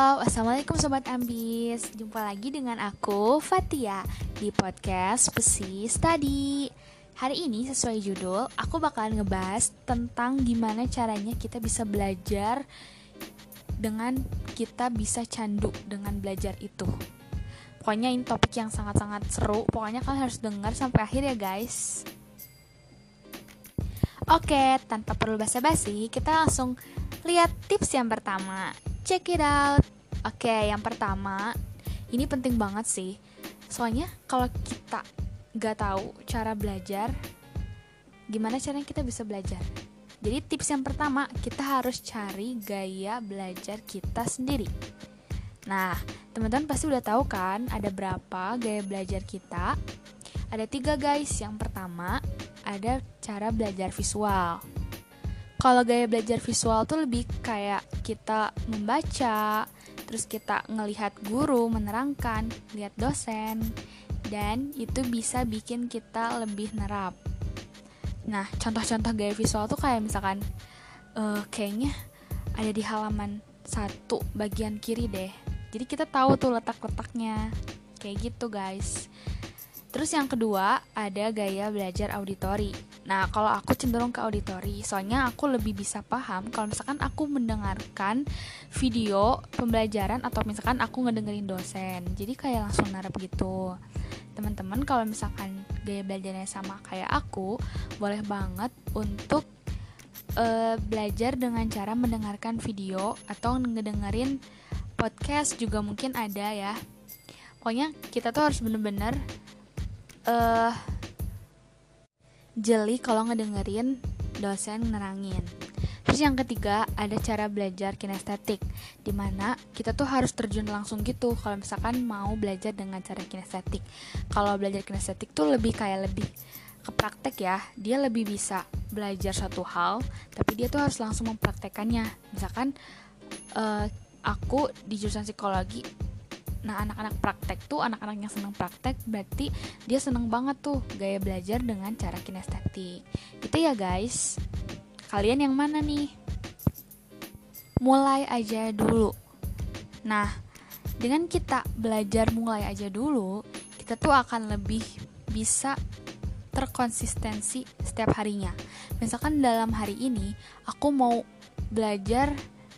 Halo, Assalamualaikum Sobat Ambis. Jumpa lagi dengan aku, Fatia Di podcast Pesi Study. Hari ini sesuai judul Aku bakalan ngebahas tentang gimana caranya kita bisa belajar Dengan kita bisa candu dengan belajar itu. Pokoknya ini topik yang sangat-sangat seru. Pokoknya kalian harus dengar sampai akhir ya guys. Oke, tanpa perlu basa-basi Kita langsung lihat tips yang pertama check it out. Oke, yang pertama, ini penting banget sih. Soalnya kalau kita gak tahu cara belajar, gimana caranya kita bisa belajar? Jadi tips yang pertama, kita harus cari gaya belajar kita sendiri. Nah, teman-teman pasti udah tahu kan ada berapa gaya belajar kita? Ada tiga guys. Yang pertama, ada cara belajar visual. Kalau gaya belajar visual tuh lebih kayak kita membaca, terus kita ngelihat guru menerangkan, lihat dosen, dan itu bisa bikin kita lebih nerap. Nah, contoh-contoh gaya visual tuh kayak misalkan uh, kayaknya ada di halaman satu bagian kiri deh. Jadi kita tahu tuh letak-letaknya. Kayak gitu, guys. Terus yang kedua ada gaya belajar auditori. Nah, kalau aku cenderung ke auditori, soalnya aku lebih bisa paham kalau misalkan aku mendengarkan video pembelajaran atau misalkan aku ngedengerin dosen. Jadi kayak langsung narap gitu. Teman-teman kalau misalkan gaya belajarnya sama kayak aku, boleh banget untuk uh, belajar dengan cara mendengarkan video atau ngedengerin podcast juga mungkin ada ya. Pokoknya kita tuh harus bener-bener uh, jeli kalau ngedengerin dosen nerangin. Terus yang ketiga ada cara belajar kinestetik, di mana kita tuh harus terjun langsung gitu. Kalau misalkan mau belajar dengan cara kinestetik, kalau belajar kinestetik tuh lebih kayak lebih ke praktek ya. Dia lebih bisa belajar satu hal, tapi dia tuh harus langsung mempraktekannya. Misalkan uh, aku di jurusan psikologi Nah, anak-anak praktek tuh anak-anak yang senang praktek berarti dia seneng banget tuh gaya belajar dengan cara kinestetik. Itu ya guys. Kalian yang mana nih? Mulai aja dulu. Nah, dengan kita belajar mulai aja dulu, kita tuh akan lebih bisa terkonsistensi setiap harinya. Misalkan dalam hari ini aku mau belajar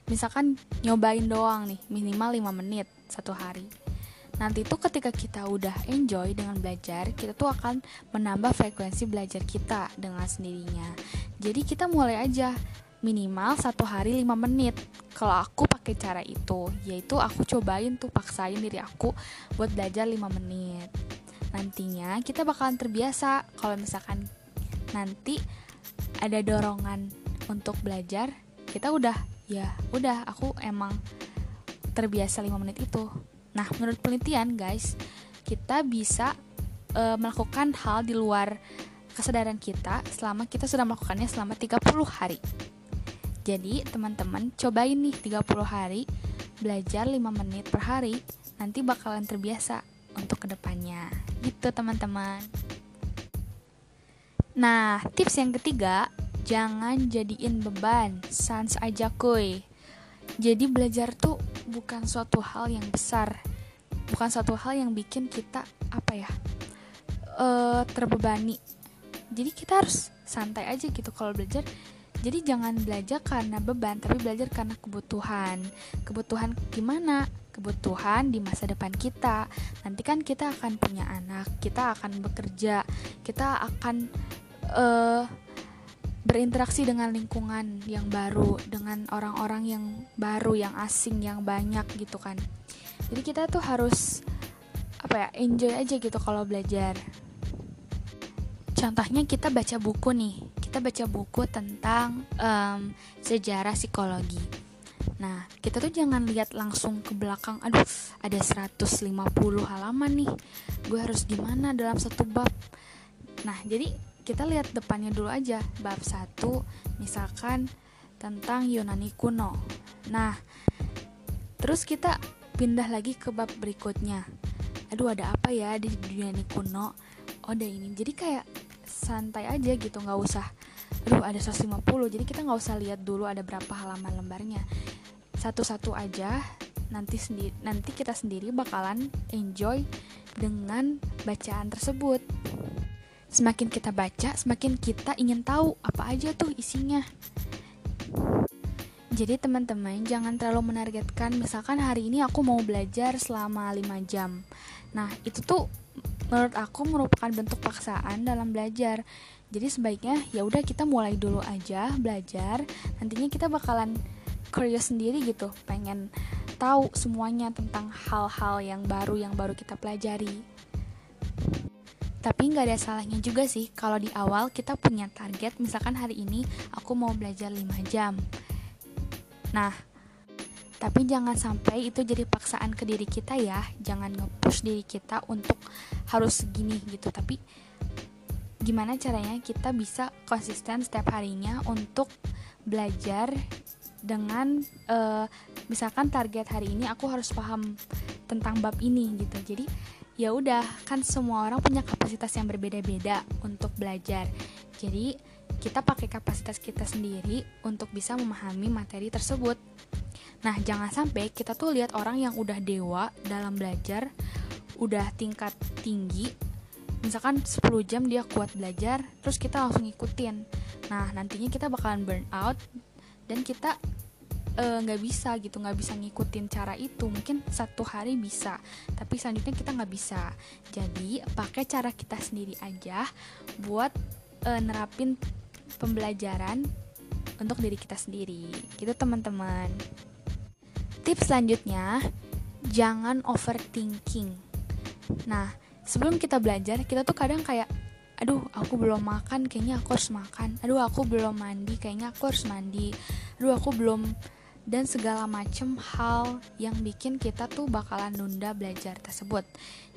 misalkan nyobain doang nih minimal 5 menit satu hari. Nanti tuh ketika kita udah enjoy dengan belajar kita tuh akan menambah frekuensi belajar kita dengan sendirinya. Jadi kita mulai aja minimal satu hari 5 menit. Kalau aku pakai cara itu yaitu aku cobain tuh paksain diri aku buat belajar 5 menit. Nantinya kita bakalan terbiasa. Kalau misalkan nanti ada dorongan untuk belajar kita udah ya udah aku emang terbiasa 5 menit itu. Nah, menurut penelitian, guys, kita bisa e, melakukan hal di luar kesadaran kita selama kita sudah melakukannya selama 30 hari. Jadi, teman-teman, cobain nih 30 hari belajar 5 menit per hari, nanti bakalan terbiasa untuk ke depannya. Gitu, teman-teman. Nah, tips yang ketiga, jangan jadiin beban, sans aja kuy. Jadi belajar tuh bukan suatu hal yang besar. Bukan suatu hal yang bikin kita apa ya uh, terbebani. Jadi kita harus santai aja gitu kalau belajar. Jadi jangan belajar karena beban tapi belajar karena kebutuhan. Kebutuhan gimana? Kebutuhan di masa depan kita. Nanti kan kita akan punya anak kita akan bekerja kita akan uh, berinteraksi dengan lingkungan yang baru, dengan orang-orang yang baru, yang asing, yang banyak gitu kan. Jadi kita tuh harus apa ya, enjoy aja gitu kalau belajar. Contohnya kita baca buku nih, kita baca buku tentang um, sejarah psikologi. Nah, kita tuh jangan lihat langsung ke belakang, aduh, ada 150 halaman nih. Gue harus gimana dalam satu bab. Nah, jadi kita lihat depannya dulu aja bab 1 misalkan tentang Yunani kuno. Nah terus kita pindah lagi ke bab berikutnya. Aduh ada apa ya di Yunani kuno? Oh ada ini. Jadi kayak santai aja gitu nggak usah. Aduh ada 150 jadi kita nggak usah lihat dulu ada berapa halaman lembarnya. Satu-satu aja. Nanti sendiri nanti kita sendiri bakalan enjoy dengan bacaan tersebut semakin kita baca semakin kita ingin tahu apa aja tuh isinya jadi teman-teman jangan terlalu menargetkan misalkan hari ini aku mau belajar selama 5 jam. Nah, itu tuh menurut aku merupakan bentuk paksaan dalam belajar. Jadi sebaiknya ya udah kita mulai dulu aja belajar. Nantinya kita bakalan curious sendiri gitu, pengen tahu semuanya tentang hal-hal yang baru yang baru kita pelajari. Tapi nggak ada salahnya juga sih kalau di awal kita punya target, misalkan hari ini aku mau belajar 5 jam Nah, tapi jangan sampai itu jadi paksaan ke diri kita ya. Jangan nge-push diri kita untuk harus segini gitu. Tapi gimana caranya kita bisa konsisten setiap harinya untuk belajar dengan uh, misalkan target hari ini aku harus paham tentang bab ini gitu. Jadi ya udah kan semua orang punya kapasitas yang berbeda-beda untuk belajar. Jadi kita pakai kapasitas kita sendiri untuk bisa memahami materi tersebut. Nah, jangan sampai kita tuh lihat orang yang udah dewa dalam belajar, udah tingkat tinggi, misalkan 10 jam dia kuat belajar, terus kita langsung ngikutin. Nah, nantinya kita bakalan burn out dan kita nggak uh, bisa gitu nggak bisa ngikutin cara itu mungkin satu hari bisa tapi selanjutnya kita nggak bisa jadi pakai cara kita sendiri aja buat uh, nerapin pembelajaran untuk diri kita sendiri. Gitu teman-teman. Tips selanjutnya, jangan overthinking. Nah, sebelum kita belajar, kita tuh kadang kayak aduh aku belum makan kayaknya aku harus makan aduh aku belum mandi kayaknya aku harus mandi aduh aku belum dan segala macem hal yang bikin kita tuh bakalan nunda belajar tersebut.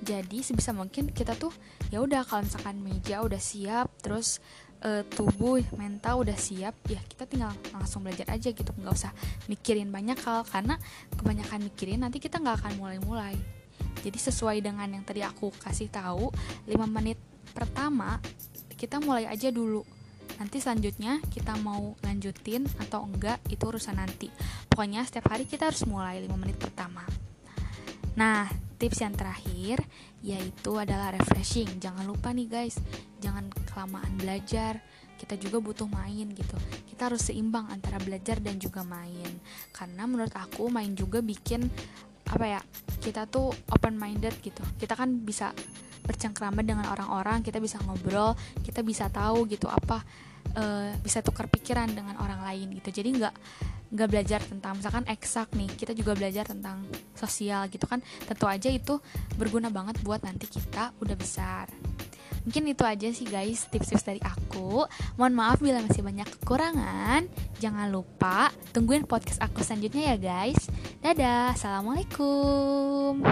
Jadi sebisa mungkin kita tuh ya udah kalau misalkan meja udah siap, terus uh, tubuh mental udah siap ya kita tinggal langsung belajar aja gitu. Nggak usah mikirin banyak hal karena kebanyakan mikirin nanti kita nggak akan mulai-mulai. Jadi sesuai dengan yang tadi aku kasih tahu 5 menit pertama kita mulai aja dulu nanti selanjutnya kita mau lanjutin atau enggak itu urusan nanti. Pokoknya setiap hari kita harus mulai 5 menit pertama. Nah tips yang terakhir yaitu adalah refreshing. Jangan lupa nih guys jangan kelamaan belajar. Kita juga butuh main gitu. Kita harus seimbang antara belajar dan juga main. Karena menurut aku main juga bikin apa ya kita tuh open minded gitu. Kita kan bisa bercengkrama dengan orang-orang kita bisa ngobrol kita bisa tahu gitu apa uh, bisa tukar pikiran dengan orang lain gitu. Jadi nggak nggak belajar tentang misalkan eksak nih kita juga belajar tentang sosial gitu kan. Tentu aja itu berguna banget buat nanti kita udah besar. Mungkin itu aja sih guys tips-tips dari aku. Mohon maaf bila masih banyak kekurangan. Jangan lupa tungguin podcast aku selanjutnya ya guys. Dadah assalamualaikum